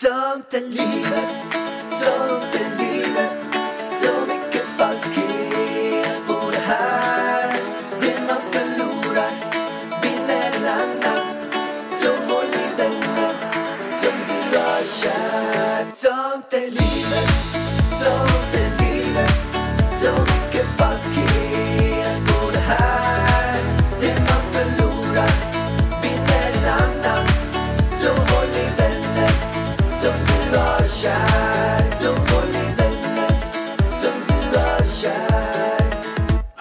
Sånt är livet,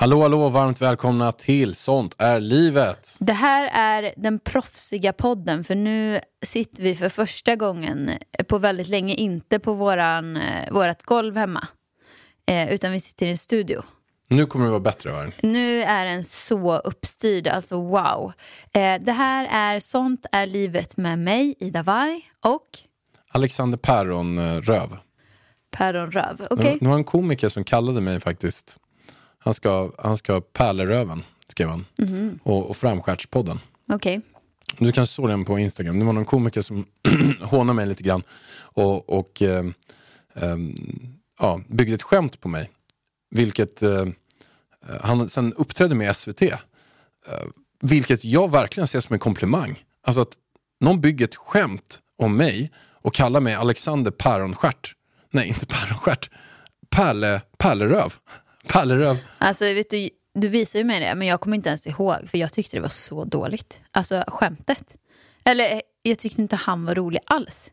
Hallå, hallå, varmt välkomna till Sånt är livet. Det här är den proffsiga podden för nu sitter vi för första gången på väldigt länge inte på våran, eh, vårat golv hemma. Eh, utan vi sitter i en studio. Nu kommer det vara bättre, va? Nu är den så uppstyrd, alltså wow. Eh, det här är Sånt är livet med mig, Ida Warg och Alexander Päron eh, Röv. Päron Röv. Okej, Det var en komiker som kallade mig faktiskt. Han ska, han ska ha Pärleröven, skrev han. Mhm. Och, och Framskärtspodden. okej. Du kanske såg den på Instagram. Det var någon komiker som hånade mig lite grann. Och, och eh, ehm, ja, byggde ett skämt på mig. Vilket eh, han sen uppträdde med SVT. Eh, vilket jag verkligen ser som en komplimang. Alltså att någon bygger ett skämt om mig och kallar mig Alexander Päronstjärt. Nej, inte Päronstjärt. Pärle, Pärleröv. Pärleröv. Alltså vet du, du visar ju mig det, men jag kommer inte ens ihåg för jag tyckte det var så dåligt. Alltså skämtet. Eller jag tyckte inte han var rolig alls.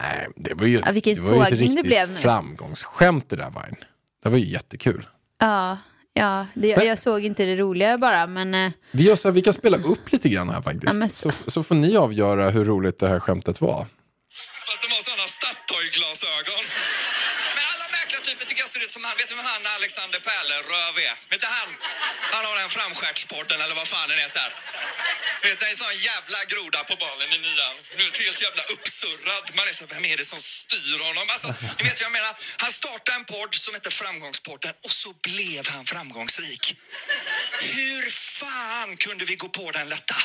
Nej, det var ju, Ja, vilken det var ju ett sågning det riktigt blev nu. framgångsskämt det där Vine. Det var ju jättekul. Ja, ja det, jag, jag såg inte det roliga bara, men eh, Vi, gör så här, vi kan spela upp lite grann här faktiskt. Ja, men så, så får ni avgöra hur roligt det här skämtet var. Fast de har såna Statoil-glasögon. Men alla märkliga typer tycker jag ser ut som han. Vet du vem han Alexander Pärleröv är? Vet du han? Han har den framstjärtspodden eller vad fan den heter. Vet, det är en sån jävla groda på bollen i nian. Nu är helt jävla uppsurrad. Man är så vem är det som styr honom? Alltså, ni vet vad jag menar. Han startade en podd som heter Framgångspodden och så blev han framgångsrik. Hur fan kunde vi gå på den lätta?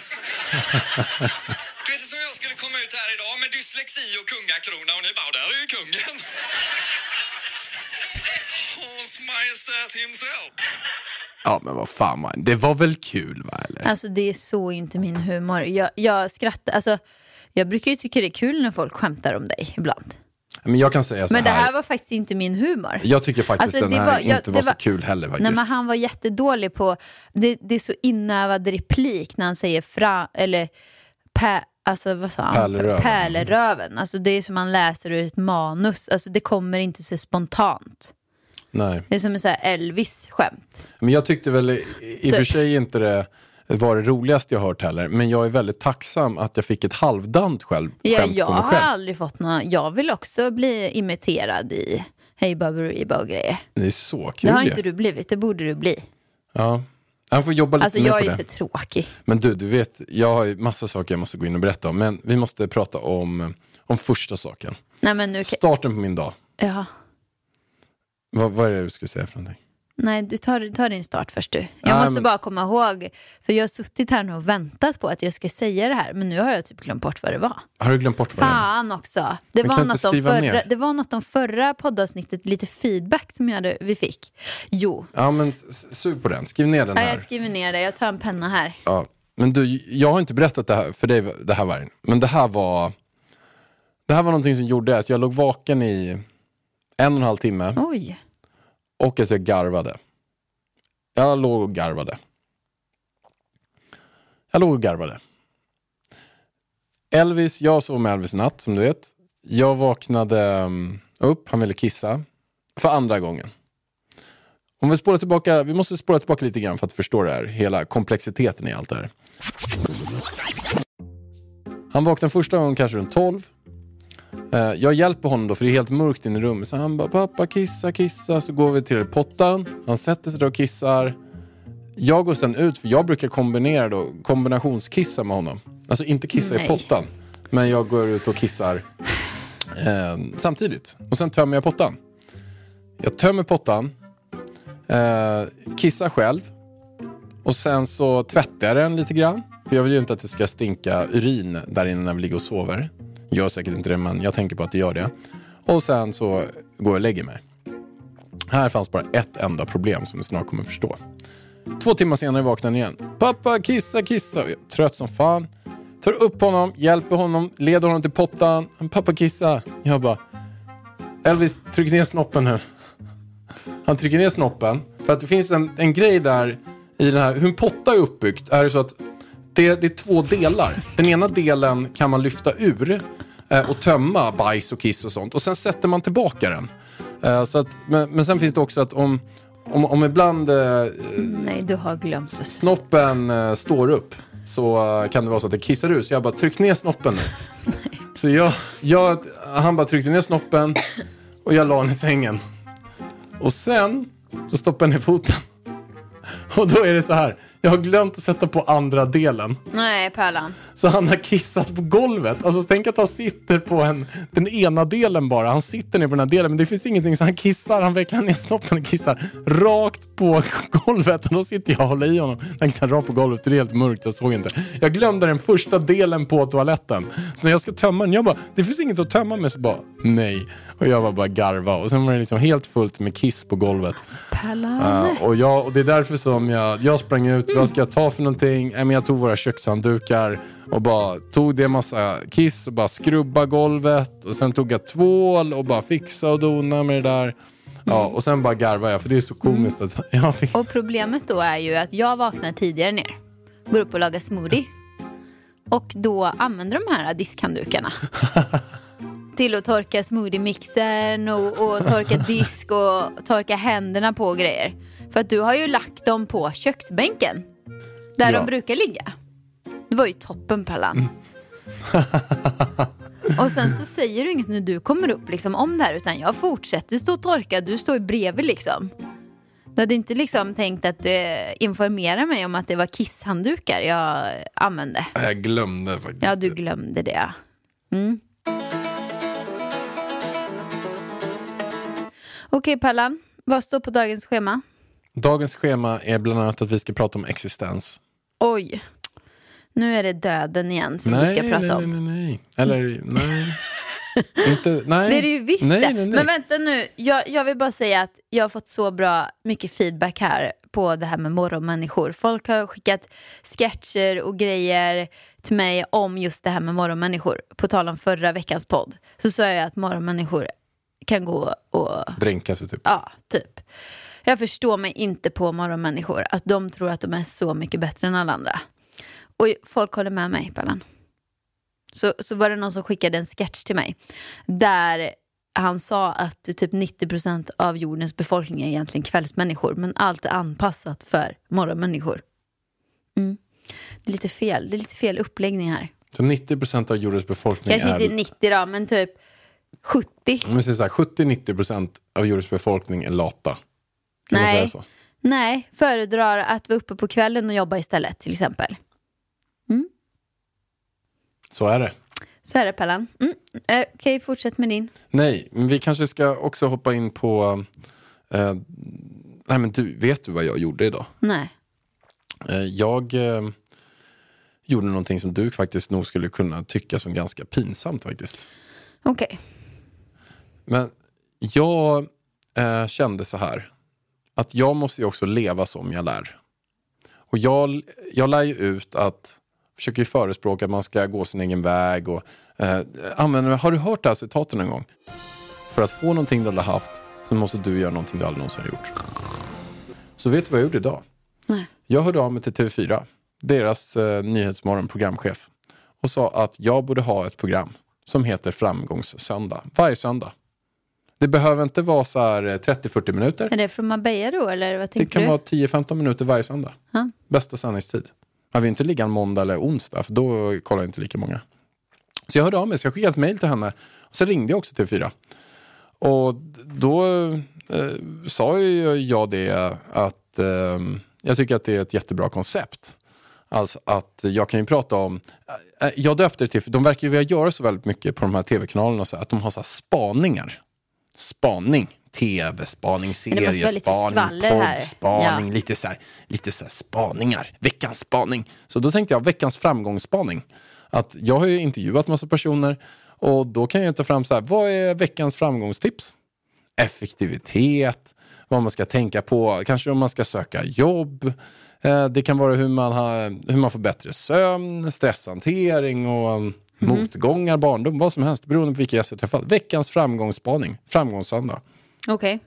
Du vet, som jag skulle komma ut här idag med dyslexi och kungakrona och ni bara, där är ju kungen. Hans Majestät himself. Ja men vad fan man, det var väl kul va eller? alltså det är så inte min humor. Jag, jag skrattar, alltså jag brukar ju tycka det är kul när folk skämtar om dig ibland. Men jag kan säga så Men det här. här var faktiskt inte min humor. Jag tycker faktiskt Alltså, den det här var- ja, inte det var så var- kul heller faktiskt. Nej, men han var jättedålig på, det, det är så inövad replik när han säger fra, eller pä, alltså vad sa han? Pärleröven. Pärleröven. Alltså det är som man läser ur ett manus, alltså det kommer inte så spontant. Nej. Det är som en sån Elvis-skämt. Men jag tyckte väl i, i och för Typ. sig inte det var det roligaste jag hört heller. Men jag är väldigt tacksam att jag fick ett halvdant själv, Ja, skämt jag på mig har själv. aldrig fått några, jag vill också bli imiterad i Hej Baberiba och grejer. Det är så kul Det har inte du blivit, det borde du bli. Ja. Han får jobba lite Alltså mer jag på är det. ju för tråkig. Men du, du vet, jag har ju massa saker jag måste gå in och berätta om. Men vi måste prata om, om första saken. Nej men nu, Starten på min dag. ja. Vad, vad är det du skulle säga för någonting? Nej, du tar, tar din start först du. Jag Ja, måste men- bara komma ihåg, för jag har suttit här nu och väntat på att jag ska säga det här, men nu har jag typ glömt bort vad det var. Har du glömt bort vad det är? Fan också. Det var, något om förra, det var något om förra poddavsnittet, lite feedback som jag hade, vi fick. Jo, Ja, men sug på den. Skriv ner den ja, här. jag skriver ner det, jag tar en penna här. Ja. Men du, jag har inte berättat det här för dig, det här var Men det här var... Det här var någonting som gjorde att jag låg vaken i en och en halv timme Oj, och att jag garvade. Jag låg och garvade. Jag låg och garvade. Elvis, jag sov med Elvis natt som du vet. Jag vaknade um, upp, han ville kissa. För andra gången. Om vi spolar tillbaka, vi måste spåra tillbaka lite grann för att förstå det här, hela komplexiteten i allt det här. Han vaknade första gången kanske runt 12. Eh, jag hjälper honom då för det är helt mörkt inne i rummet. Så han bara, pappa kissa, kissa. Så går vi till pottan. Han sätter sig där och kissar. Jag går sen ut, för jag brukar kombinera då, kombinationskissa med honom. Alltså inte kissa i Nej. pottan. Men jag går ut och kissar eh, samtidigt. Och sen tömmer jag pottan. Jag tömmer pottan. Eh, kissar själv. Och sen så tvättar jag den lite grann. För jag vill ju inte att det ska stinka urin där inne när vi ligger och sover. Gör säkert inte det, men jag tänker på att det gör det. Och sen så går jag och lägger mig. Här fanns bara ett enda problem som du snart kommer förstå. Två timmar senare vaknar han igen. Pappa, kissa, kissa. Jag är trött som fan. Tar upp honom, hjälper honom, leder honom till pottan. Pappa, kissa. Jag bara, Elvis, tryck ner snoppen nu. Han trycker ner snoppen. För att det finns en, en grej där i den här, hur en potta är uppbyggt är det så att det, det är två delar. Den ena delen kan man lyfta ur och tömma bajs och kiss och sånt. Och sen sätter man tillbaka den. Eh, så att, men, men sen finns det också att om, om, om ibland eh, Nej, du har glömt. snoppen eh, står upp så eh, kan det vara så att det kissar ur. Så jag bara, tryck ner snoppen nu. så jag, jag, han bara tryckte ner snoppen och jag la den i sängen. Och sen så stoppade jag ner foten. Och då är det så här, jag har glömt att sätta på andra delen. Nej, Pärlan. Så han har kissat på golvet. Alltså tänk att han sitter på en, den ena delen bara. Han sitter ner på den här delen men det finns ingenting så han kissar, han vecklar ner snoppen och kissar rakt på golvet. Och då sitter jag och håller i honom. Han kissar rakt på golvet, det är helt mörkt, jag såg inte. Jag glömde den första delen på toaletten. Så när jag ska tömma den, jag bara, det finns inget att tömma med. Så bara, nej. Och jag var bara garva. Och sen var det liksom helt fullt med kiss på golvet. Pärlan. Ja, och, jag, och det är därför som jag, jag sprang ut, vad ska jag ta för någonting? Nej, men jag tog våra kökshanddukar och bara tog det massa kiss och bara skrubba golvet. Och sen tog jag tvål och bara fixa och dona med det där. Ja, och sen bara garvade jag för det är så komiskt att jag fick... Och problemet då är ju att jag vaknar tidigare ner. Går upp och lagar smoothie. Och då använder de här diskhanddukarna. till att torka smoothiemixern och, och torka disk och torka händerna på grejer. För att du har ju lagt dem på köksbänken. Där Ja. de brukar ligga. Det var ju toppen Pallan. och sen så säger du inget när du kommer upp liksom, om det här utan jag fortsätter stå och torka. Du står ju bredvid liksom. Du hade inte liksom tänkt att eh, informera mig om att det var kisshanddukar jag använde. Jag glömde faktiskt. Ja, du glömde det. Mm. Okej, Pallan. Vad står på dagens schema? Dagens schema är bland annat att vi ska prata om existens. Oj. Nu är det döden igen som du ska prata nej, om. nej, nej, nej. Eller nej. Inte, nej. Det är det ju visst nej, nej, nej. Men vänta nu, jag, jag vill bara säga att jag har fått så bra mycket feedback här på det här med morgonmänniskor. Folk har skickat sketcher och grejer till mig om just det här med morgonmänniskor. På tal om förra veckans podd så sa jag att morgonmänniskor kan gå och Dränka sig typ. Ja, typ. Jag förstår mig inte på morgonmänniskor. Att de tror att de är så mycket bättre än alla andra. Och folk håller med mig, Pallan. Så, så var det någon som skickade en sketch till mig. Där han sa att typ 90% av jordens befolkning är egentligen kvällsmänniskor. Men allt är anpassat för morgonmänniskor. Mm. Det är lite fel. Det är lite fel uppläggning här. Så 90% av jordens befolkning Kanske är... inte 90 då, men typ 70. Om vi säger så här, 70-90% av jordens befolkning är lata. Kan man Nej. säga så? Nej, föredrar att vara uppe på kvällen och jobba istället till exempel. Så är det. Så är det Pallan. Mm. Eh, Okej, fortsätt med din. Nej, men vi kanske ska också hoppa in på... Eh, nej men du, vet du vad jag gjorde idag? Nej. Eh, jag eh, gjorde någonting som du faktiskt nog skulle kunna tycka som ganska pinsamt faktiskt. Okej. Men jag eh, kände så här, att jag måste ju också leva som jag lär. Och jag, jag lär ju ut att, försöker ju förespråka att man ska gå sin egen väg och eh, använder, har du hört det här citatet någon gång? För att få någonting du aldrig haft så måste du göra någonting du aldrig någonsin har gjort. Så vet du vad jag gjorde idag? Nej. Jag hörde av mig till TV4, deras eh, nyhetsmorgon programchef och sa att jag borde ha ett program som heter Framgångssöndag, varje söndag. Det behöver inte vara så här eh, 30-40 minuter. Är det från Marbella då, eller vad Det tänkte kan du? vara 10-15 minuter varje söndag. Ja. Bästa sändningstid. Jag vill inte ligga en måndag eller onsdag, för då kollar inte lika många. Så jag hörde av mig, så jag skickade ett mejl till henne. Och så ringde jag också till fyra. Och då eh, sa ju jag det att eh, jag tycker att det är ett jättebra koncept. Alltså att jag kan ju prata om, eh, jag döpte det till, för de verkar ju vilja göra så väldigt mycket på de här tv-kanalerna, så att de har så här spaningar. Spaning, tv-spaning, seriespaning, poddspaning, Ja. lite, så här, lite så här spaningar. Veckans spaning. Så då tänkte jag veckans framgångsspaning. Att jag har ju intervjuat massa personer Och då kan jag ta fram så här, vad är veckans framgångstips? Effektivitet, vad man ska tänka på, kanske om man ska söka jobb. Eh, Det kan vara hur man, har, hur man får bättre sömn, stresshantering och mm, motgångar, barndom, vad som helst beroende på vilka gäster jag träffat. Veckans framgångsspaning, framgångssöndag. Okej.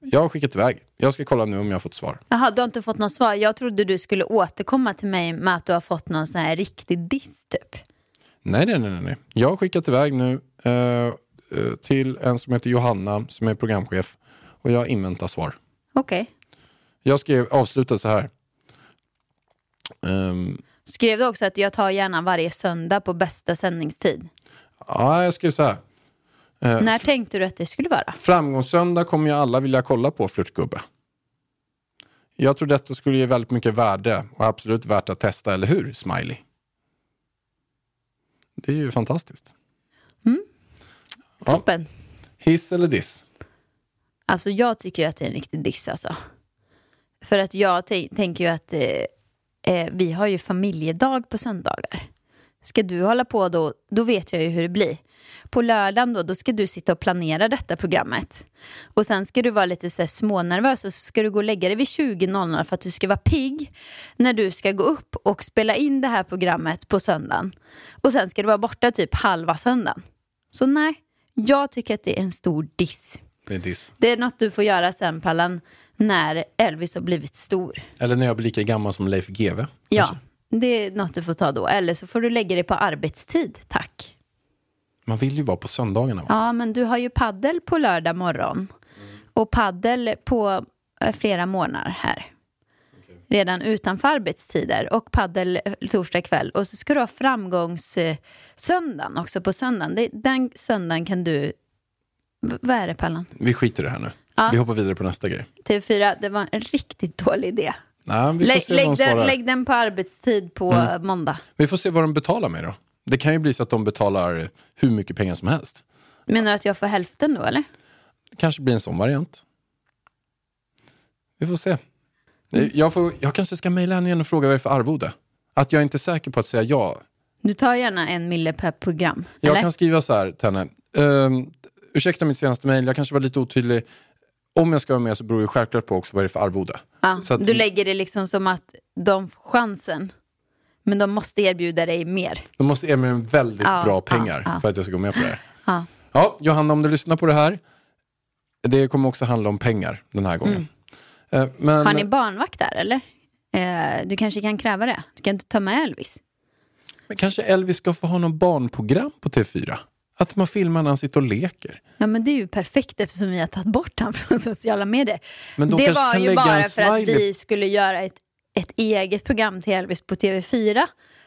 Jag har skickat iväg. Jag ska kolla nu om jag har fått svar. Jaha, du har inte fått något svar. Jag trodde du skulle återkomma till mig med att du har fått någon sån här riktig diss typ. Nej, nej, nej, nej. Jag har skickat iväg nu eh, eh, till en som heter Johanna som är programchef och jag inväntar svar. Okej. Jag skrev avsluta så här. Ehm, Skrev du också att jag tar gärna varje söndag på bästa sändningstid? ja, jag skrev så här. Eh, När tänkte du att det skulle vara? Framgångssöndag kommer ju alla vilja kolla på, flörtgubbe. Jag tror detta skulle ge väldigt mycket värde och absolut värt att testa, eller hur? Smiley. Det är ju fantastiskt. Ja. Toppen. Hiss eller diss? Alltså jag tycker ju att det är en riktig diss alltså. För att jag tän- tänker ju att eh, eh, vi har ju familjedag på söndagar. Ska du hålla på då, då vet jag ju hur det blir. På lördagen då, då ska du sitta och planera detta programmet. Och sen ska du vara lite så här smånervös och så ska du gå och lägga dig vid 20.00 för att du ska vara pigg när du ska gå upp och spela in det här programmet på söndagen. Och sen ska du vara borta typ halva söndagen. Så nej, jag tycker att det är en stor diss. Det är diss. Det är något du får göra sen Pallan, när Elvis har blivit stor. Eller när jag blir lika gammal som Leif GW. Ja, det är något du får ta då. Eller så får du lägga dig på arbetstid, tack. Man vill ju vara på söndagarna. Va? Ja, men du har ju paddel på lördag morgon. Och paddel på eh, flera månader här. Redan utanför arbetstider. Och paddel eh, torsdag kväll. Och så ska du ha framgångssöndagen också på söndagen. Den söndagen kan du... Vad är det Pallan? Vi skiter i det här nu. Ja. Vi hoppar vidare på nästa grej. TV4, det var en riktigt dålig idé. Nej, Lägg, lägg, den, lägg den på arbetstid på eh, måndag. vi får se vad de betalar med då. Det kan ju bli så att de betalar hur mycket pengar som helst. Menar du att jag får hälften då eller? Det kanske blir en sån variant. Vi får se. Jag, får, jag kanske ska mejla henne igen och fråga vad det är för arvode. Att jag inte är säker på att säga ja. Du tar gärna en mille per program. Jag eller? kan skriva så här till henne. Ehm, ursäkta mitt senaste mejl, jag kanske var lite otydlig. Om jag ska vara med så beror det självklart på också vad det är för arvode. ja, så att- Du lägger det liksom som att de får chansen. Men de måste erbjuda dig mer. De måste ge mig väldigt Ja, bra pengar ja. för att jag ska gå med på det här. Ja. Johanna, om du lyssnar på det här. Det kommer också handla om pengar den här gången. Eh, Men, Mm. Har ni barnvakt där eller? Eh, du kanske kan kräva det. Du kan inte ta med Elvis. men kanske Elvis ska få ha någon barnprogram på TV4? Att man filmar när han sitter och leker. Ja men det är ju perfekt eftersom vi har tagit bort honom från sociala medier. Men de det var ju bara för att vi skulle göra ett, ett eget program till Elvis på TV4.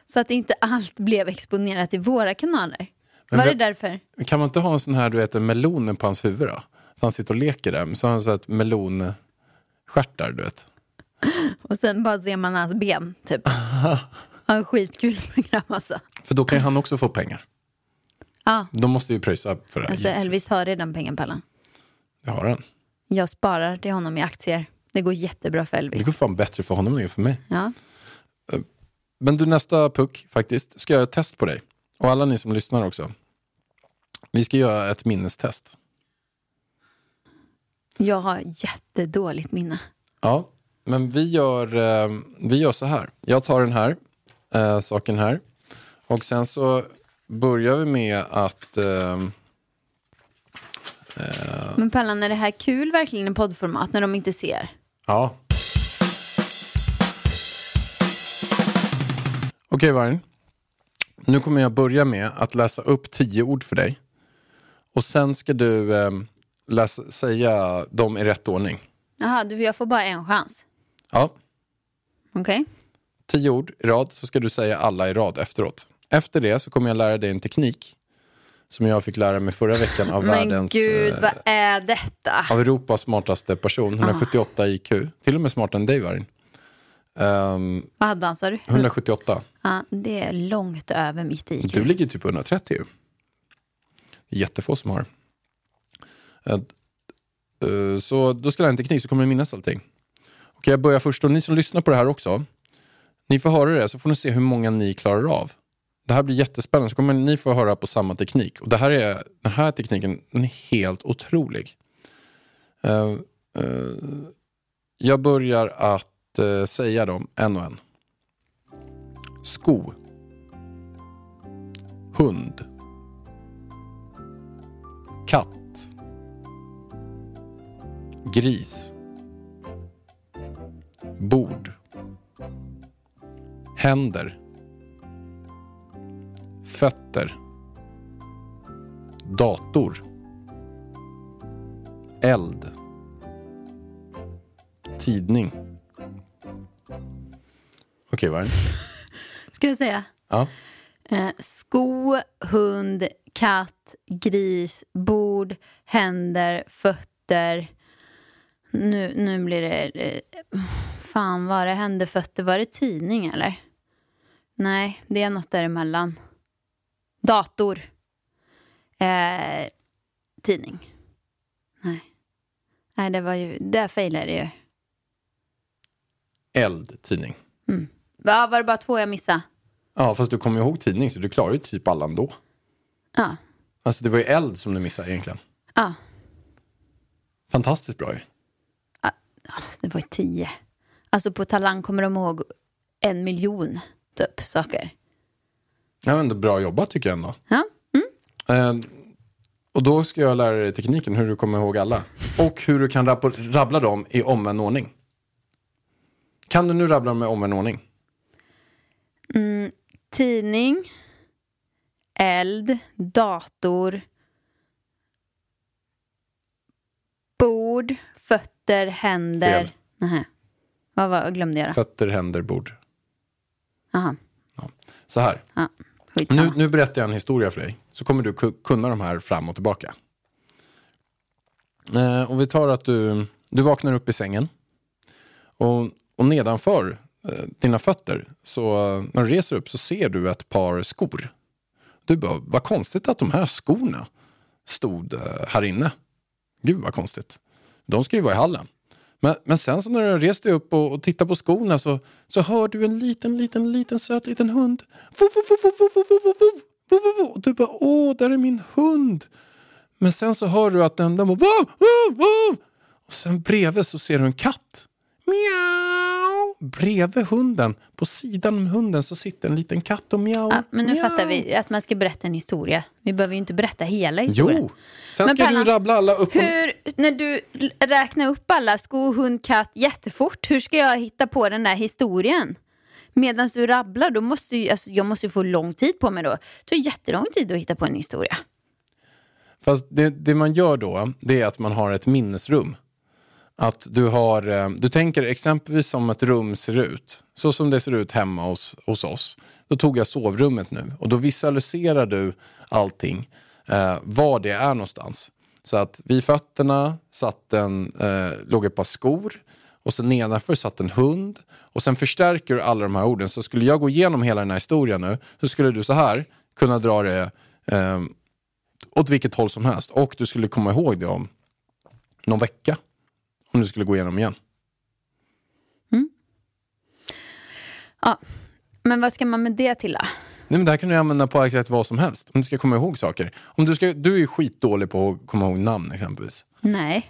Så att inte allt blev exponerat i våra kanaler. Men var det därför? Kan man inte ha en sån här, du vet, en melonen på hans huvud då? Han sitter och leker där. Så har han så ett melonstjärtar, du vet. Och sen bara ser man hans ben, typ. Ja, skitkul program alltså. För då kan ju han också få pengar. Ja, De måste ju pröjsa för det här. alltså givetvis. Elvis har redan alla. Det har han. Jag sparar till honom i aktier. Det går jättebra för Det Elvis. går fan bättre för honom än det för mig. Ja. Men du, nästa puck faktiskt, ska jag göra ett test på dig. Och alla ni som lyssnar också. Vi ska göra ett minnestest. Jag har jättedåligt minne. Ja, men vi gör, eh, vi gör så här. Jag tar den här eh, saken här. Och sen så börjar vi med att... Eh, Men Pallan, är det här kul verkligen i poddformat när de inte ser? ja. Okej, Vargen. Nu kommer jag börja med att läsa upp tio ord för dig. Och sen ska du eh, läsa, säga dem i rätt ordning. Jaha, du, jag får bara en chans. Ja, Okej? tio ord i rad så ska du säga alla i rad efteråt. Efter det så kommer jag lära dig en teknik som jag fick lära mig förra veckan av Men världens, gud, eh, vad är detta? av Europas smartaste person, 178 IQ. Till och med smartare än dig Vargen. Ehm, Vad hade han sa du? 178. Ja, det är långt över mitt IQ. Du ligger typ på 130 ju. Det är jättefå som har. Eh, eh, Så då ska jag lära en teknik så kommer du minnas allting. Okej, jag börjar först. Och ni som lyssnar på det här också. Ni får höra det så får ni se hur många ni klarar av det här blir jättespännande. Så kommer ni få höra på samma teknik. Och det här är, den här tekniken den är helt otrolig. Uh, uh, jag börjar att uh, säga dem en och en. Sko. Hund. Katt. Gris. Bord. Händer. Fötter. Dator. Eld. Tidning. Okej, vad är det? Ska jag säga? Ja. Eh, sko, hund, katt, gris, bord, händer, fötter. Nu, nu blir det... Eh, fan, var det händer, fötter? Var det tidning eller? Nej, det är något däremellan. Dator. Eh, tidning. Nej. Nej, det var ju... Där failade det ju. Eld, tidning. Va, var det bara två jag missade? Ja, fast du kommer ihåg tidning så du klarar ju typ alla ändå. Ja. Alltså det var ju eld som du missade egentligen. Ja. Fantastiskt bra ju. Ah, Det var ju tio. Alltså på Talang kommer de ihåg en miljon typ saker. Ja, men ändå bra jobbat tycker jag ändå. Ja. Eh, och då ska jag lära dig tekniken hur du kommer ihåg alla. Och hur du kan rabbla dem i omvänd ordning. Kan du nu rabbla dem i omvänd ordning? Tidning, eld, dator, bord, fötter, händer. Fel. Nähä. Vad, vad glömde jag då? Fötter, händer, bord. Aha. Så här. Ja. Skitsamma. Nu, nu berättar jag en historia för dig. Så kommer du kunna de här fram och tillbaka. Eh, och vi tar att du, du vaknar upp i sängen. Och, och nedanför eh, dina fötter, så eh, när du reser upp så ser du ett par skor. Du bara, vad konstigt att de här skorna stod eh, här inne. Gud vad konstigt. De ska ju vara i hallen. Men, men sen så när du reste dig upp och, och tittar på skorna så, så hör du en liten, liten, liten söt liten hund. Vov, vov, vov, vov, vov, vov! Och du bara, åh, där är min hund. Men sen så hör du att den, den bara, vov, vov, vov! Och sen bredvid så ser du en katt. Mjau! Bredvid hunden, på sidan om hunden så sitter en liten katt och miau. Ja, men nu miau. fattar vi att man ska berätta en historia. Vi behöver ju inte berätta hela historien. Jo, sen Men ska Pärlan, du rabbla alla upp Hur, när du räknar upp alla sko, hund, katt jättefort, hur ska jag hitta på den där historien? Medan du rabblar, då måste ju, alltså, jag måste ju få lång tid på mig då. Det tar jättelång tid att hitta på en historia. Fast det, det man gör då, det är att man har ett minnesrum. Att du har, eh, du tänker exempelvis som ett rum ser ut. Så som det ser ut hemma hos, hos oss. Då tog jag sovrummet nu och då visualiserar du allting. Eh, var det är någonstans. Så att vid fötterna satt en, eh, låg ett par skor. Och sen nedanför satt en hund. Och sen förstärker du alla de här orden. Så skulle jag gå igenom hela den här historien nu. Så skulle du så här kunna dra det eh, åt vilket håll som helst. Och du skulle komma ihåg det om någon vecka. Om du skulle gå igenom igen. Ja. Men vad ska man med det till då? Nej, men det här kan du använda på exakt vad som helst. Om du ska komma ihåg saker. Om du, ska, du är skitdålig på att komma ihåg namn exempelvis. Nej.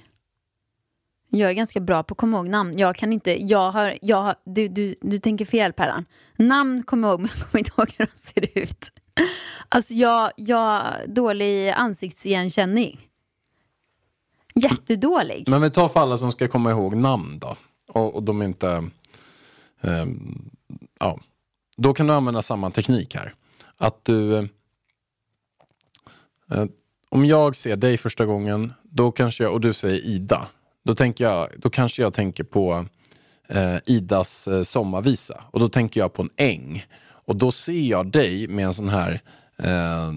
Jag är ganska bra på att komma ihåg namn. Jag kan inte, jag har, jag har, du, du, du tänker fel Perran. Namn kommer jag ihåg men jag kommer inte ihåg hur de ser ut. Alltså jag, jag dålig ansiktsigenkänning. Jättedålig. Men vi tar för alla som ska komma ihåg namn då. Och, och de inte... ehm, ja. Då kan du använda samma teknik här. Att du... Eh, eh, om jag ser dig första gången då kanske jag, och du säger Ida. Då, tänker jag, då kanske jag tänker på eh, Idas eh, sommarvisa. Och då tänker jag på en äng. Och då ser jag dig med en sån här... Eh,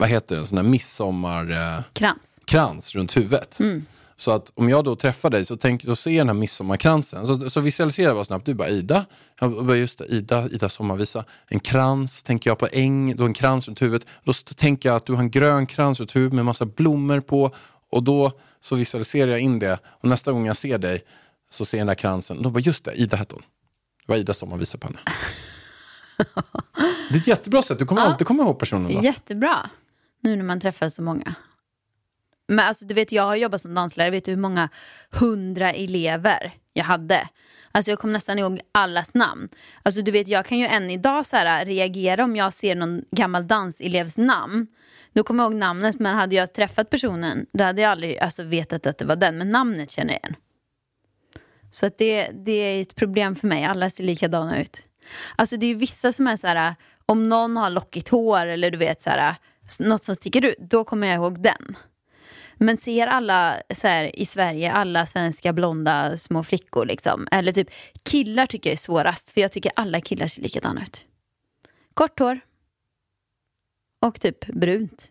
vad heter det? En sån här midsommar... Eh, Krans. runt huvudet. Så att om jag då träffar dig så, tänk, så ser jag den här midsommarkransen. Så, så visualiserar jag bara snabbt. Du bara Ida, jag bara, just det, Ida, Ida sommarvisa. En krans, tänker jag på äng, då en krans runt huvudet. Då tänker jag att du har en grön krans runt huvudet med massa blommor på. Och då så visualiserar jag in det. Och nästa gång jag ser dig så ser jag den där kransen. Då bara just det, Ida hette hon. Det var Ida sommarvisa på henne. Det är ett jättebra sätt, du kommer Ja. alltid komma ihåg personen då. Jättebra. Nu när man träffar så många. Men alltså, du vet, jag har jobbat som danslärare. Vet du hur många hundra elever jag hade? Alltså jag kommer nästan ihåg allas namn. Alltså du vet, jag kan ju än idag så här, reagera om jag ser någon gammal danselevs namn. Då kommer jag ihåg namnet, men hade jag träffat personen, då hade jag aldrig alltså, vetat att det var den. Men namnet känner jag igen. Så att det, det är ett problem för mig. Alla ser likadana ut. Alltså det är ju vissa som är så här, om någon har lockigt hår eller du vet så här, något som sticker ut, då kommer jag ihåg den. Men ser alla så här, i Sverige, alla svenska blonda små flickor liksom, eller typ killar tycker jag är svårast, för jag tycker alla killar ser likadana ut. Kort hår. Och typ brunt.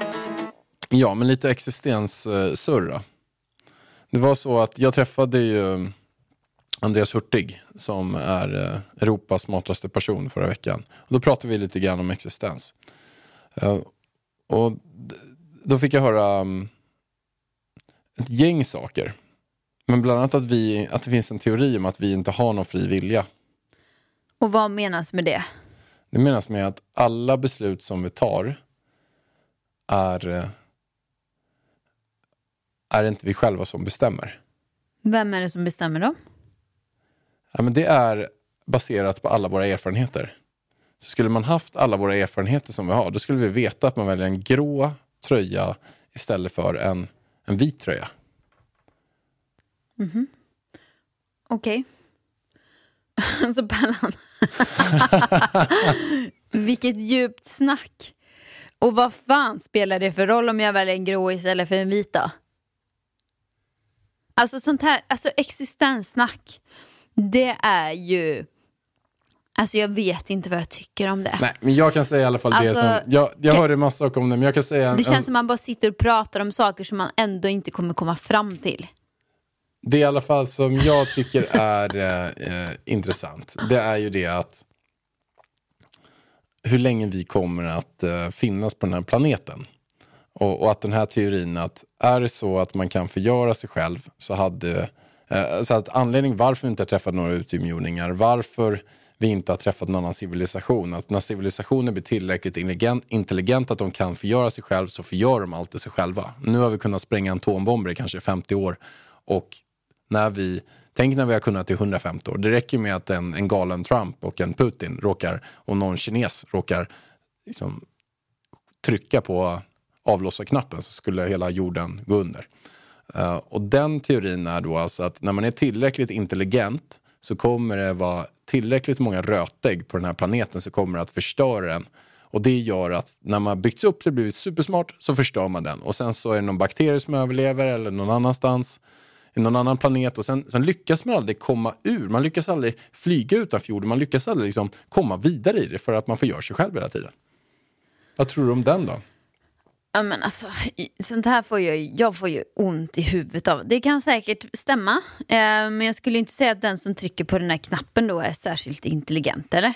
Ja, men lite existenssurra. Det var så att jag träffade ju Andreas Hurtig som är eh, Europas smartaste person förra veckan. Och då pratade vi lite grann om existens. Eh, och då fick jag höra um, ett gäng saker. Men bland annat att, vi, att det finns en teori om att vi inte har någon fri vilja. Och vad menas med det? Det menas med att alla beslut som vi tar är, är inte vi själva som bestämmer. Vem är det som bestämmer dem? Ja, men det är baserat på alla våra erfarenheter. Så skulle man haft alla våra erfarenheter som vi har, då skulle vi veta att man väljer en grå tröja istället för en, en vit tröja. Okej. Så Pallan. Vilket djupt snack. Och vad fan spelar det för roll om jag väljer en grå istället för en vit då? Alltså sånt här, alltså existenssnack. Det är ju... Alltså jag vet inte vad jag tycker om det. Nej, men jag kan säga i alla fall Alltså, det som... Jag, jag hörde massa saker om det, men jag kan säga... En, Det känns en, som man bara sitter och pratar om saker som man ändå inte kommer komma fram till. Det i alla fall som jag tycker är eh, eh, intressant, det är ju det att hur länge vi kommer att eh, finnas på den här planeten. Och, och att den här teorin att är det så att man kan förgöra sig själv så hade eh, så att anledningen varför vi inte har träffat några utomjordingar, varför vi inte har träffat någon annan civilisation, att när civilisationer blir tillräckligt intelligent, intelligent att de kan förgöra sig själv så förgör de alltid sig själva. Nu har vi kunnat spränga atombomber i kanske 50 år och när vi, tänk när vi har kunnat i 150 år. Det räcker med att en, en galen Trump och en Putin råkar, och någon kines råkar liksom, trycka på avlossarknappen så skulle hela jorden gå under. Uh, och den teorin är då alltså att när man är tillräckligt intelligent så kommer det vara tillräckligt många rötägg på den här planeten så kommer det att förstöra den. Och det gör att när man byggts upp till blivit supersmart så förstör man den. Och sen så är det någon bakterie som överlever eller någon annanstans i någon annan planet och sen, sen lyckas man aldrig komma ur. Man lyckas aldrig flyga utanför jorden. Man lyckas aldrig liksom komma vidare i det för att man förgör sig själv hela tiden. Vad tror du om den då? Ja, men alltså, sånt här får jag, jag får ju ont i huvudet av. Det kan säkert stämma, eh, men jag skulle inte säga att den som trycker på den här knappen då är särskilt intelligent, eller?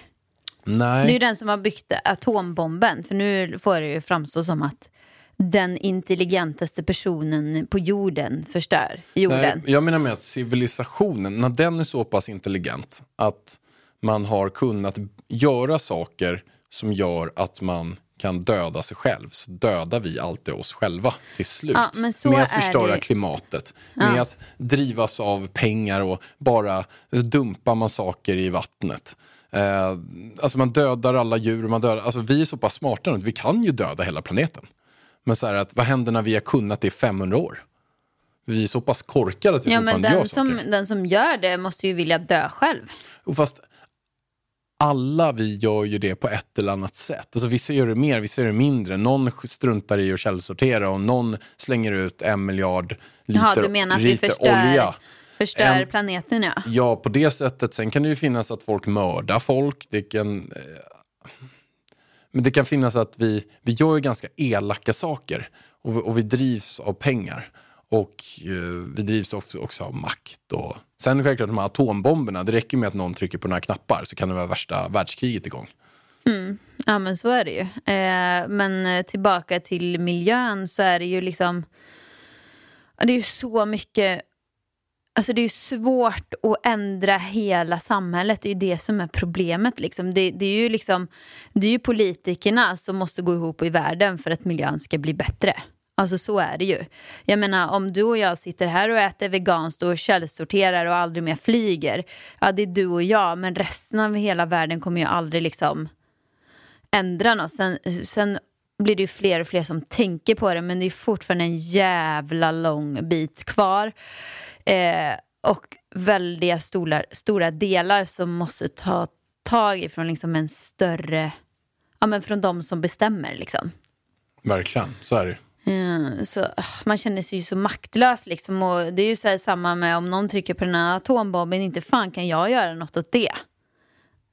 Nej. Det är ju den som har byggt atombomben, för nu får det ju framstå som att den intelligentaste personen på jorden förstör jorden. Nej, jag menar med att civilisationen, när den är så pass intelligent att man har kunnat göra saker som gör att man kan döda sig själv, så dödar vi alltid oss själva till slut. Ja, men med att förstöra det- klimatet, med att drivas av pengar och bara dumpar man saker i vattnet. Eh, alltså man dödar alla djur, man dödar, alltså vi är så pass smarta nu att vi kan ju döda hela planeten. Men så här att, vad händer när vi har kunnat det i 500 år? Vi är så pass korkade att vi Ja, men fortfarande gör den saker. som, den som gör det måste ju vilja dö själv. Och fast alla vi gör ju det på ett eller annat sätt. Alltså vissa gör det mer, vissa gör det mindre. Någon struntar i att källsortera och någon slänger ut en miljard liter, Jaha, du menar att vi förstör- olja. Förstör En- planeten ja. Ja, på det sättet. Sen kan det ju finnas att folk mördar folk. Det kan, eh, men det kan finnas att vi, vi gör ju ganska elaka saker och, och vi drivs av pengar. Och eh, vi drivs också, också av makt. Och, sen självklart de här atombomberna, det räcker med att någon trycker på några knappar så kan det vara värsta världskriget igång. Mm. Ja men så är det ju. Eh, men eh, tillbaka till miljön så är det ju liksom... Det är ju så mycket... Alltså det är ju svårt att ändra hela samhället. Det är ju det som är problemet. Liksom. Det, det, är ju liksom, det är ju politikerna som måste gå ihop i världen för att miljön ska bli bättre. Alltså så är det ju. Jag menar om du och jag sitter här och äter veganskt och källsorterar och aldrig mer flyger. Ja det är du och jag men resten av hela världen kommer ju aldrig liksom ändra något. Sen, sen blir det ju fler och fler som tänker på det men det är fortfarande en jävla lång bit kvar. Eh, och väldigt stora, stora delar som måste ta tag i från liksom en större, ja men från de som bestämmer liksom. Verkligen, så är det. Eh, så, ah, man känner sig ju så maktlös liksom. Och det är ju så här samma med om någon trycker på den här atombomben, inte fan kan jag göra något åt det.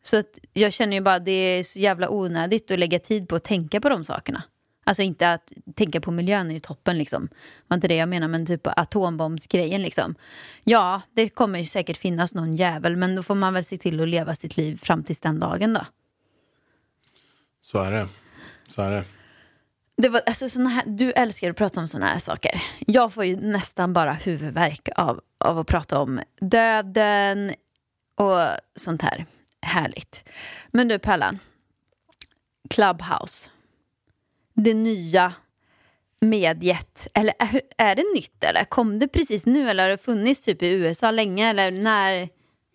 Så att jag känner ju bara att det är så jävla onödigt att lägga tid på att tänka på de sakerna. Alltså inte att tänka på miljön är ju toppen liksom. Det var inte det jag menar, men typ atombombsgrejen liksom. Ja, det kommer ju säkert finnas någon jävel, men då får man väl se till att leva sitt liv fram tills den dagen då. Så är det. Så är det. Det var, alltså, såna här, du älskar att prata om såna här saker. Jag får ju nästan bara huvudvärk av, av att prata om döden och sånt här. Härligt. Men du Pallan, Clubhouse. Det nya mediet. Eller är, är det nytt eller? Kom det precis nu eller har det funnits typ i USA länge? Eller när?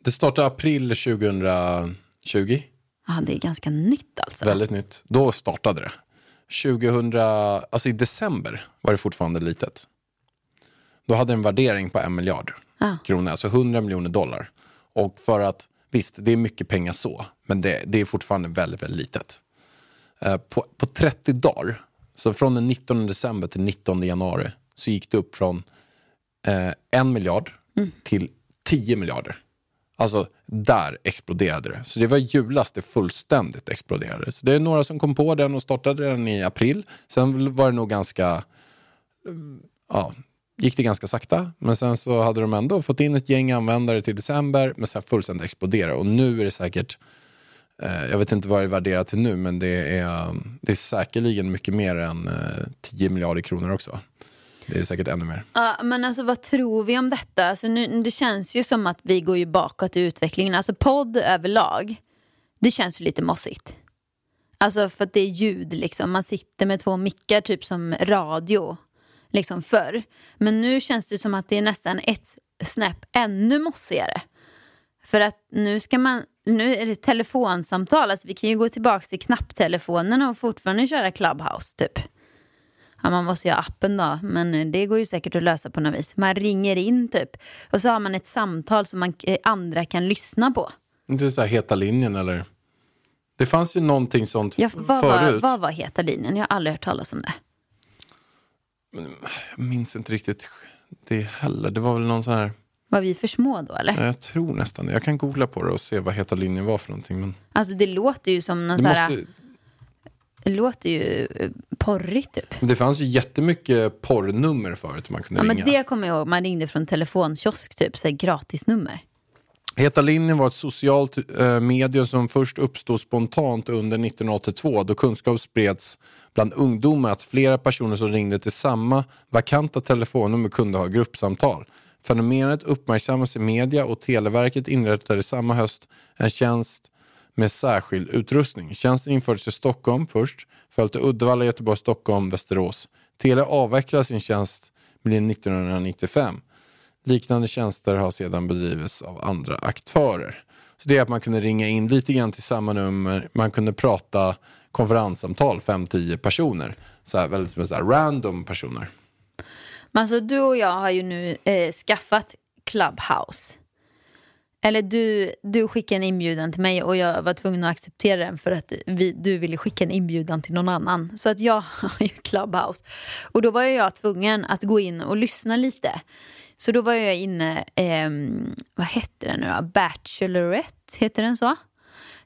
Det startade april 2020. Ja, det är ganska nytt alltså. Väldigt nytt. Då startade det. 2000, alltså i december var det fortfarande litet. Då hade det en värdering på en miljard Ah. kronor, alltså 100 miljoner dollar. Och för att, visst, det är mycket pengar så, men det, det är fortfarande väldigt, väldigt litet. Eh, på, på 30 dagar, så från den 19 december till 19 januari, så gick det upp från eh, en miljard till 10 miljarder. Alltså, där exploderade det. Så det var i julas det fullständigt exploderade. Så det är några som kom på den och startade den i april. Sen var det nog ganska, eh, ja, gick det ganska sakta. Men sen så hade de ändå fått in ett gäng användare till december, men sen fullständigt exploderade. Och nu är det säkert, eh, jag vet inte vad det är värderat till nu, men det är, eh, det är säkerligen mycket mer än eh, 10 miljarder kronor också. Det är säkert ännu mer. Ja, men alltså vad tror vi om detta? Alltså, nu, det känns ju som att vi går ju bakåt i utvecklingen. Alltså podd överlag, det känns ju lite mossigt. Alltså för att det är ljud liksom. Man sitter med två mickar typ som radio. Liksom förr. Men nu känns det som att det är nästan ett snäpp ännu mossigare. För att nu ska man, nu är det telefonsamtal. Alltså vi kan ju gå tillbaka till knapptelefonerna och fortfarande köra Clubhouse typ. Ja, man måste ju ha appen då, men det går ju säkert att lösa på något vis. Man ringer in typ och så har man ett samtal som man, eh, andra kan lyssna på. Det är så här heta linjen eller? Det fanns ju någonting sånt Ja, vad, var, förut. vad var heta linjen? Jag har aldrig hört talas om det. Jag minns inte riktigt det heller. Det var väl någon sån här, Var vi för små då eller? ja, jag tror nästan det. Jag kan googla på det och se vad heta linjen var för någonting. Men Alltså det låter ju som någon det, så här, måste, det låter ju eh, porrigt typ. det fanns ju jättemycket porrnummer förut man kunde Ja, men ringa. det kommer jag ihåg, man ringde från telefonkiosk typ, så här gratisnummer. Heta linjen var ett socialt eh, medium som först uppstod spontant under 1982 då kunskap spreds bland ungdomar att flera personer som ringde till samma vakanta telefonnummer kunde ha gruppsamtal. Fenomenet uppmärksammas i media och Televerket inrättade samma höst en tjänst med särskild utrustning. Tjänsten infördes i Stockholm först, följt Uddevalla, Göteborg, Stockholm, Västerås. Telia avvecklade sin tjänst 1995. Liknande tjänster har sedan bedrivits av andra aktörer. Så det är att man kunde ringa in lite grann till samma nummer, man kunde prata konferenssamtal, 5-10 personer. Så här, väldigt så här, random personer. Men alltså du och jag har ju nu eh, skaffat Clubhouse. Eller du, du skickade en inbjudan till mig och jag var tvungen att acceptera den för att vi, du ville skicka en inbjudan till någon annan. Så att jag har ju Clubhouse. Och då var jag tvungen att gå in och lyssna lite. Så då var jag inne, eh, vad hette den nu då? Bachelorette, heter den så?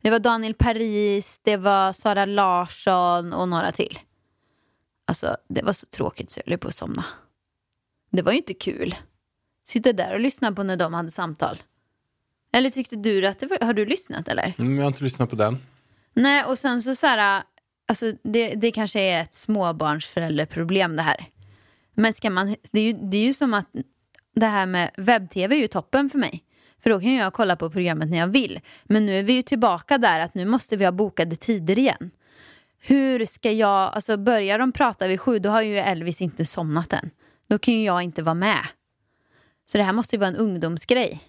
Det var Daniel Paris, det var Sara Larsson och några till. Alltså det var så tråkigt så jag höll på att somna. Det var ju inte kul. Sitta där och lyssna på när de hade samtal. Eller tyckte du att det var, har du lyssnat eller? Mm, jag har inte lyssnat på den. Nej, och sen så så här, alltså det, det kanske är ett småbarnsförälderproblem det här. Men ska man, det är, ju, det är ju som att det här med webb-tv är ju toppen för mig. För då kan jag kolla på programmet när jag vill. Men nu är vi ju tillbaka där att nu måste vi ha bokade tider igen. Hur ska jag, alltså börjar de prata vid sju då har ju Elvis inte somnat än. Då kan ju jag inte vara med. Så det här måste ju vara en ungdomsgrej.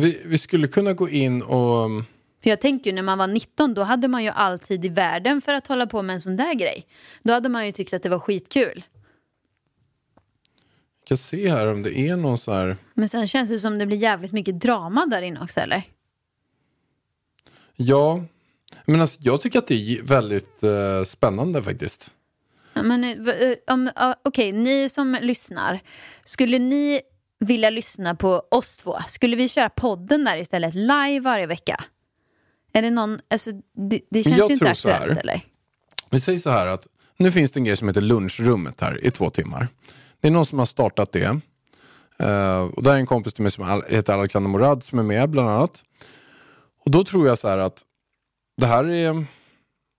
Vi, vi skulle kunna gå in och... För jag tänker ju när man var 19 då hade man ju all tid i världen för att hålla på med en sån där grej. Då hade man ju tyckt att det var skitkul. Jag kan se här om det är någon så här... Men sen känns det som det blir jävligt mycket drama där inne också eller? Ja, men alltså, jag tycker att det är väldigt eh, spännande faktiskt. Men, om, ja, Okej, ni som lyssnar. Skulle ni vilja lyssna på oss två? Skulle vi köra podden där istället live varje vecka? Är det någon, alltså, det, det känns Jag ju inte aktuellt eller? Vi säger så här att nu finns det en grej som heter lunchrummet här i två timmar. Det är någon som har startat det. Eh, och där är en kompis till mig som heter Alexander Morad som är med bland annat. Och då tror jag så här att det här är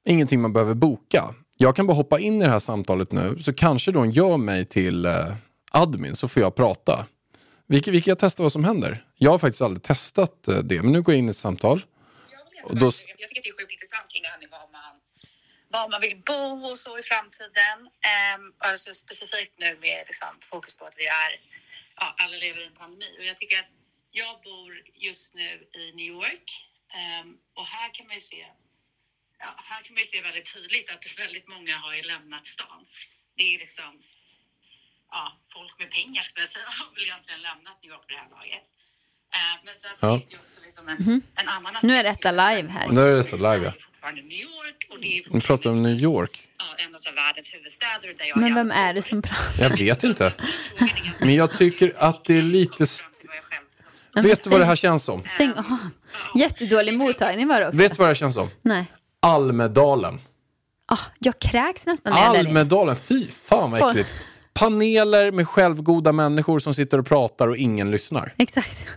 ingenting man behöver boka. Jag kan bara hoppa in i det här samtalet nu så kanske de gör mig till eh, admin så får jag prata. Vilket, vilket jag testar vad som händer. Jag har faktiskt aldrig testat eh, det men nu går jag in i ett samtal. Och då, Jag tycker att det är sjukt intressant kring det här med vad man, var man vill bo och så i framtiden. Um, alltså specifikt nu med liksom, fokus på att vi är, ja, alla lever i en pandemi. Och jag tycker att jag bor just nu i New York ehm, och här kan man ju se, ja, här kan man ju se väldigt tydligt att väldigt många har ju lämnat stan. Det är liksom, ja, folk med pengar skulle jag säga har väl egentligen lämnat New York på det här laget. Eh, Men sen så Ja. finns det ju också liksom en, en annan. Nu är detta live här. Nu är detta live, ja. Det fortfarande New York och det är nu fortfarande pratar vi om New York. ja, en av världens huvudstäder. Där jag Men vem är det som pratar? Jag vet inte. Men jag tycker att det är lite... Men Vet du vad det här känns som? Stäng av. Jättedålig mottagning var det också. Vet du vad det här känns som? Nej. Almedalen. Ah, jag kräks nästan när jag är där inne. Almedalen, fy fan vad Folk- äckligt. Paneler med självgoda människor som sitter och pratar och ingen lyssnar. Exakt.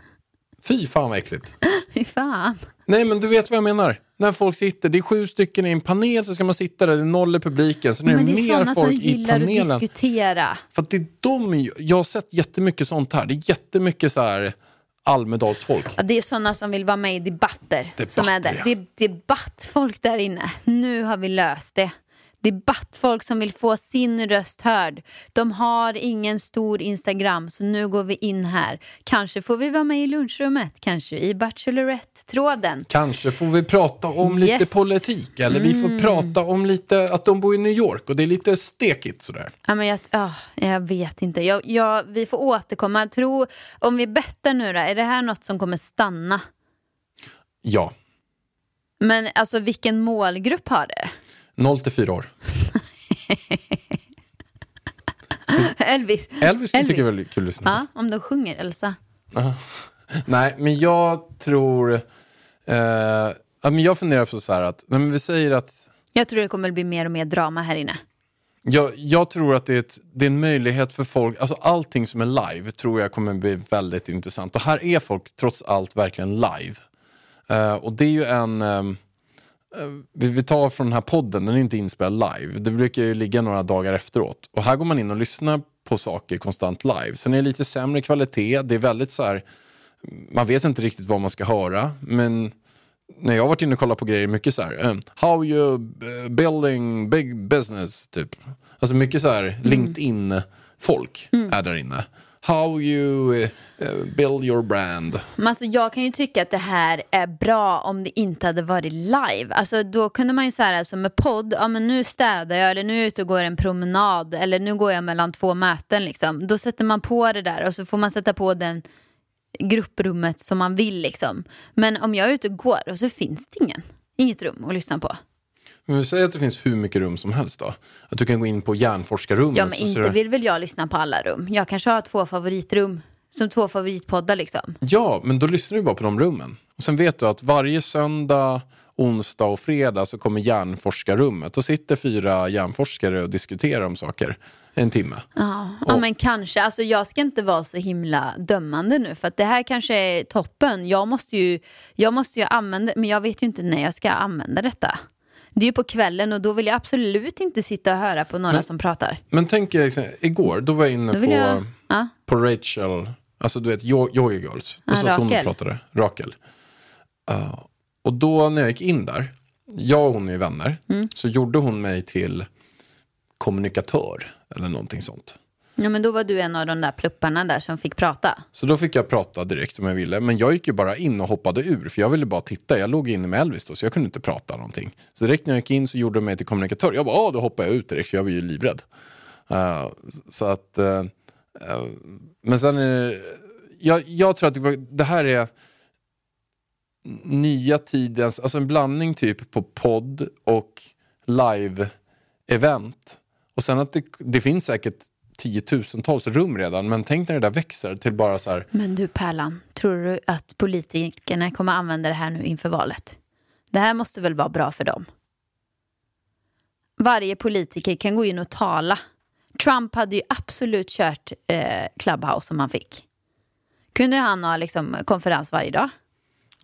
Fy fan vad äckligt. Fy fan. Nej men du vet vad jag menar. När folk sitter, det är sju stycken i en panel så ska man sitta där, det är noll i publiken. Så är det, Men det är mer folk i gillar att diskutera. För att det är de, jag har sett jättemycket sånt här. Det är jättemycket så här Almedalsfolk. Ja, det är sådana som vill vara med i debatter. som är där. ja. Det är debattfolk där inne. Nu har vi löst det. Debattfolk som vill få sin röst hörd. De har ingen stor Instagram, så nu går vi in här. Kanske får vi vara med i lunchrummet, kanske i Bachelorette-tråden. Kanske får vi prata om lite Yes. Mm. politik eller vi får prata om lite att de bor i New York och det är lite stekigt sådär. Ja, men jag, ah, jag vet inte. Jag, jag, vi får återkomma. Jag tror, om vi bettar nu då, är det här något som kommer stanna? Ja, Men alltså vilken målgrupp har det? 0 till 4 år. Elvis? Elvis skulle Elvis. var väldigt kul att lyssna på. Ja, om de sjunger Elsa. Nej, men jag tror... Eh, men jag funderar på så här att, men vi säger att Jag tror det kommer bli mer och mer drama här inne. jag, jag tror att det är, ett, det är en möjlighet för folk, alltså allting som är live tror jag kommer bli väldigt intressant. Och här är folk trots allt verkligen live. Eh, och det är ju en, eh, vi, tar från den här podden, den är inte inspelad live. Det brukar ju ligga några dagar efteråt. Och här går man in och lyssnar på saker konstant live. Sen är det lite sämre kvalitet, det är väldigt så här, man vet inte riktigt vad man ska höra. Men när jag har varit inne och kollat på grejer, mycket så här, um, how you uh, building big business, typ. Alltså mycket så här LinkedIn-folk är där inne. How you uh, build your brand. Men alltså, jag kan ju tycka att det här är bra om det inte hade varit live. Alltså, då kunde man ju säga alltså, som med podd, ja, men nu städar jag eller nu är jag ute och går en promenad eller nu går jag mellan två möten. Liksom. Då sätter man på det där och så får man sätta på den grupprummet som man vill. Liksom. Men om jag är ute och går och så finns det ingen, inget rum att lyssna på. Men vi säger att det finns hur mycket rum som helst då. Att du kan gå in på hjärnforskarrummet. Ja, men inte du- vill väl jag lyssna på alla rum. Jag kanske har två favoritrum. Som två favoritpoddar liksom. Ja, men då lyssnar du bara på de rummen. Och sen vet du att varje söndag, onsdag och fredag så kommer hjärnforskarrummet. Då sitter fyra hjärnforskare och diskuterar om saker en timme. Ja, ja men kanske. Alltså, jag ska inte vara så himla dömande nu. För att det här kanske är toppen. Jag måste ju, jag måste ju använda Men jag vet ju inte när jag ska använda detta. Det är ju på kvällen och då vill jag absolut inte sitta och höra på några Men- som pratar. Men tänk er, liksom, igår, då var jag inne på, jag... Ja. på Rachel, alltså du vet Yo- Yoga Girls. Då Ja, satt hon och Rakel. pratade, Rakel. Uh, och då när jag gick in där, jag och hon är vänner, Mm. så gjorde hon mig till kommunikatör eller någonting sånt ja, men då var du en av de där plupparna där som fick prata. Så då fick jag prata direkt om jag ville. Men jag gick ju bara in och hoppade ur, för jag ville bara titta. Jag låg inne med Elvis då, så jag kunde inte prata någonting. Så direkt när jag gick in så gjorde de mig till kommunikatör. Jag bara, ah, då hoppade jag ut direkt, för jag var ju livrädd. Uh, så att... Uh, uh, men sen är det, jag, jag tror att det, det här är nya tidens, alltså en blandning typ på podd och live-event. Och sen att det, det finns säkert tiotusentals rum redan, men tänk när det där växer till bara så här, Men du Pärlan, tror du att politikerna kommer använda det här nu inför valet? Det här måste väl vara bra för dem? Varje politiker kan gå in och tala. Trump hade ju absolut kört eh, Clubhouse om han fick. Kunde han ha liksom, konferens varje dag?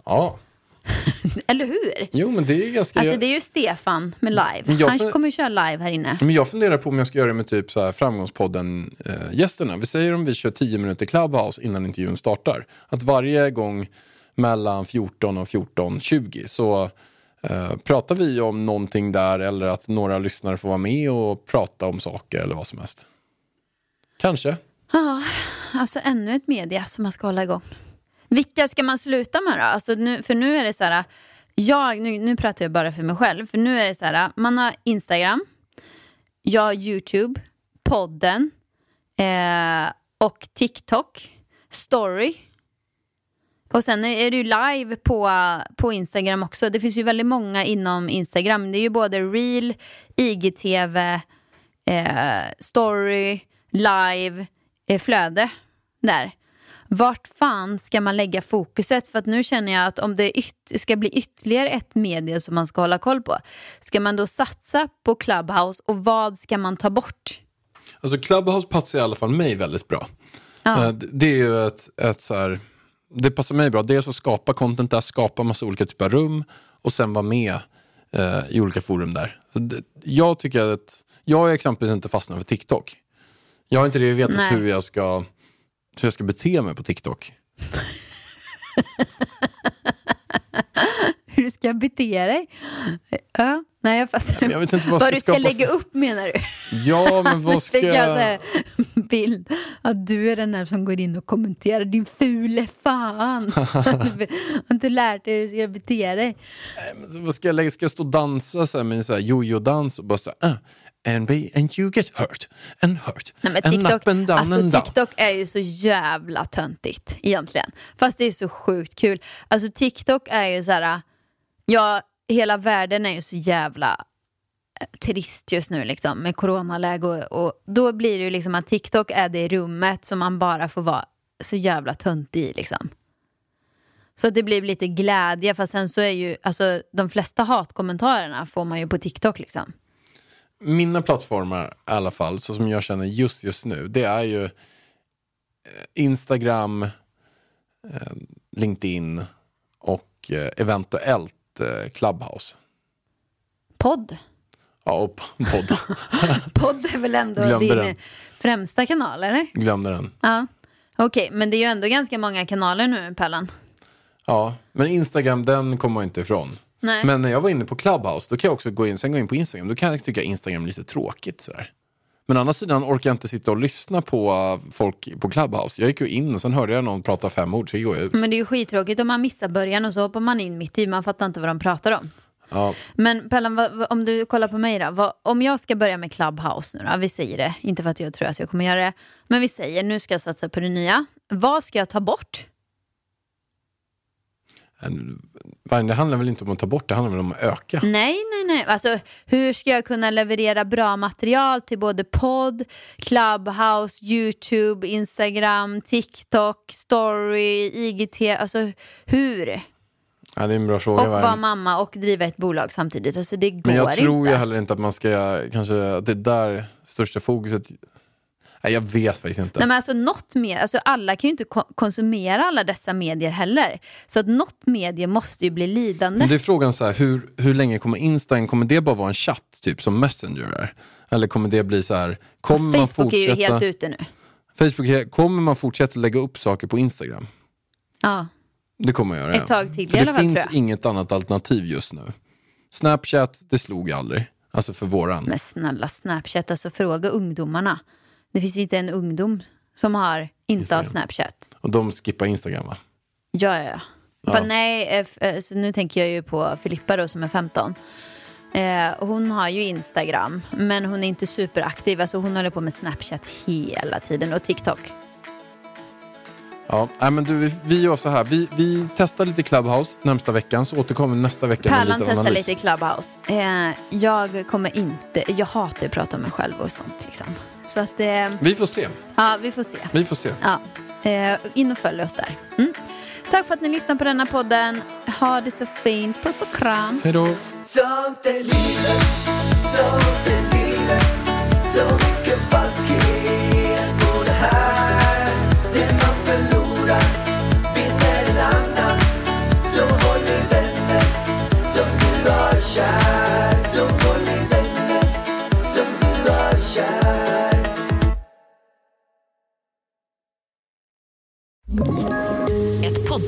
ja, Eller hur? jo men det är ganska... Alltså det är ju Stefan med live. Han får- kommer ju köra live här inne. Men jag funderar på om jag ska göra det med typ så här Framgångspodden-gästerna. Vi säger om vi kör 10 minuter Clubhouse innan intervjun startar. Att varje gång mellan 14 och 14.20 så eh, pratar vi om någonting där eller att några lyssnare får vara med och prata om saker eller vad som helst. Kanske. Ja, alltså ännu ett media som man ska hålla igång. Vilka ska man sluta med då? Alltså nu, för nu är det så här, jag, nu, nu pratar jag bara för mig själv, för nu är det så här, man har Instagram, jag har YouTube, podden eh, och TikTok, story. Och sen är det ju live på, på Instagram också. Det finns ju väldigt många inom Instagram. Det är ju både reel, IGTV, eh, story, live, eh, flöde där. Vart fan ska man lägga fokuset? För att nu känner jag att om det ska bli ytterligare ett medie som man ska hålla koll på, ska man då satsa på Clubhouse och vad ska man ta bort? Alltså Clubhouse passar i alla fall mig väldigt bra. Ja. Eh, det- är ju ett, ett så här, det passar mig bra. Dels att skapa content där, skapa massa olika typer av rum och sen vara med eh, i olika forum där. Det, jag tycker att, jag har exempelvis inte fastnat för TikTok. Jag har inte riktigt vetat Nej. hur jag, ska, hur jag ska bete mig på TikTok. Hur du ska bete dig? Ja, nej jag fattar. Men jag vet inte vad, vad ska du ska skapa lägga upp menar du? Ja, men vad ska Fick jag jag... bild att du är den här som går in och kommenterar din fule fan. har inte lärt dig hur du ska bete dig. Så Vad ska jag lägga? Ska jag stå och dansa så här, med en jojo-dans och bara så här, uh, and, be, and you get hurt and hurt Nej, men and TikTok, up and down alltså, and down. TikTok är ju så jävla töntigt egentligen. Fast det är så sjukt kul. Alltså TikTok är ju så här, ja hela världen är ju så jävla eh, trist just nu liksom med coronaläge och, och då blir det ju liksom att TikTok är det rummet som man bara får vara så jävla töntig i liksom. Så att det blir lite glädje fast sen så är ju, alltså de flesta hatkommentarerna får man ju på TikTok liksom. Mina plattformar i alla fall, så som jag känner just just nu, det är ju eh, Instagram, eh, LinkedIn och eventuellt eh, Clubhouse. Podd. Ja, och podd. Podd är väl ändå Glömde din den. främsta kanal eller? Glömde den. Ja. Okej, men det är ju ändå ganska många kanaler nu Pellan. Ja, men Instagram den kommer man inte ifrån. Nej. Men när jag var inne på Clubhouse, då kan jag också gå in, sen gå in på Instagram, då kan jag tycka Instagram är lite tråkigt. Sådär. Men å andra sidan orkar jag inte sitta och lyssna på uh, folk på Clubhouse. Jag gick ju in och sen hörde jag någon prata fem ord, så gick jag ut. Men det är ju skittråkigt om man missar början och så hoppar man in mitt i, man fattar inte vad de pratar om. Ja, Men Pellan, vad, om du kollar på mig då. Vad, om jag ska börja med Clubhouse nu då, vi säger det, inte för att jag tror att jag kommer göra det, men vi säger nu ska jag satsa på det nya. Vad ska jag ta bort? Det handlar väl inte om att ta bort, det handlar väl om att öka. Nej, nej, nej. Alltså, hur ska jag kunna leverera bra material till både podd, Clubhouse, YouTube, Instagram, TikTok, Story, IGT? Alltså hur? Ja, det är en bra fråga. Och vara mamma och driva ett bolag samtidigt. Alltså, det går Men jag tror inte. ju heller inte att man ska, kanske, att det är där största fokuset... Nej, jag vet faktiskt inte. Nej, men alltså, något mer, alltså, alla kan ju inte ko- konsumera alla dessa medier heller. Så att något medie måste ju bli lidande. Men det är frågan så här, hur, hur länge kommer Insta, kommer det bara vara en chatt, typ som Messenger är? Eller kommer det bli så här, kommer man Facebook är ju fortsätta... helt ute nu. Facebook, kommer man fortsätta lägga upp saker på Instagram? Ja. Det kommer jag göra. Ett tag till För i alla det fall, finns tror jag. inget annat alternativ just nu. Snapchat, det slog aldrig. Alltså för våran. Men snälla Snapchat, alltså fråga ungdomarna. Det finns inte en ungdom som har, inte har Instagram. Snapchat. Och de skippar Instagram va? Ja, ja, ja. Fast nej, eh, eh, nu tänker jag ju på Filippa då som är 15. Eh, hon har ju Instagram, men hon är inte superaktiv. Alltså hon håller på med Snapchat hela tiden och TikTok. Ja, nej, men du, vi, gör så här. Vi, vi testar lite Clubhouse närmsta veckan, så återkommer nästa vecka med Pärlan lite testar analys. lite Clubhouse. Eh, jag kommer inte, jag hatar att prata om mig själv och sånt liksom. Så att, eh, Vi får se. ja vi får se. Vi får se. Ja, eh, in och följ oss där. Mm. Tack för att ni lyssnar på denna podden. Ha det så fint. Puss och kram. Hej då. Sånt är livet, sånt är livet Så mycket falskhet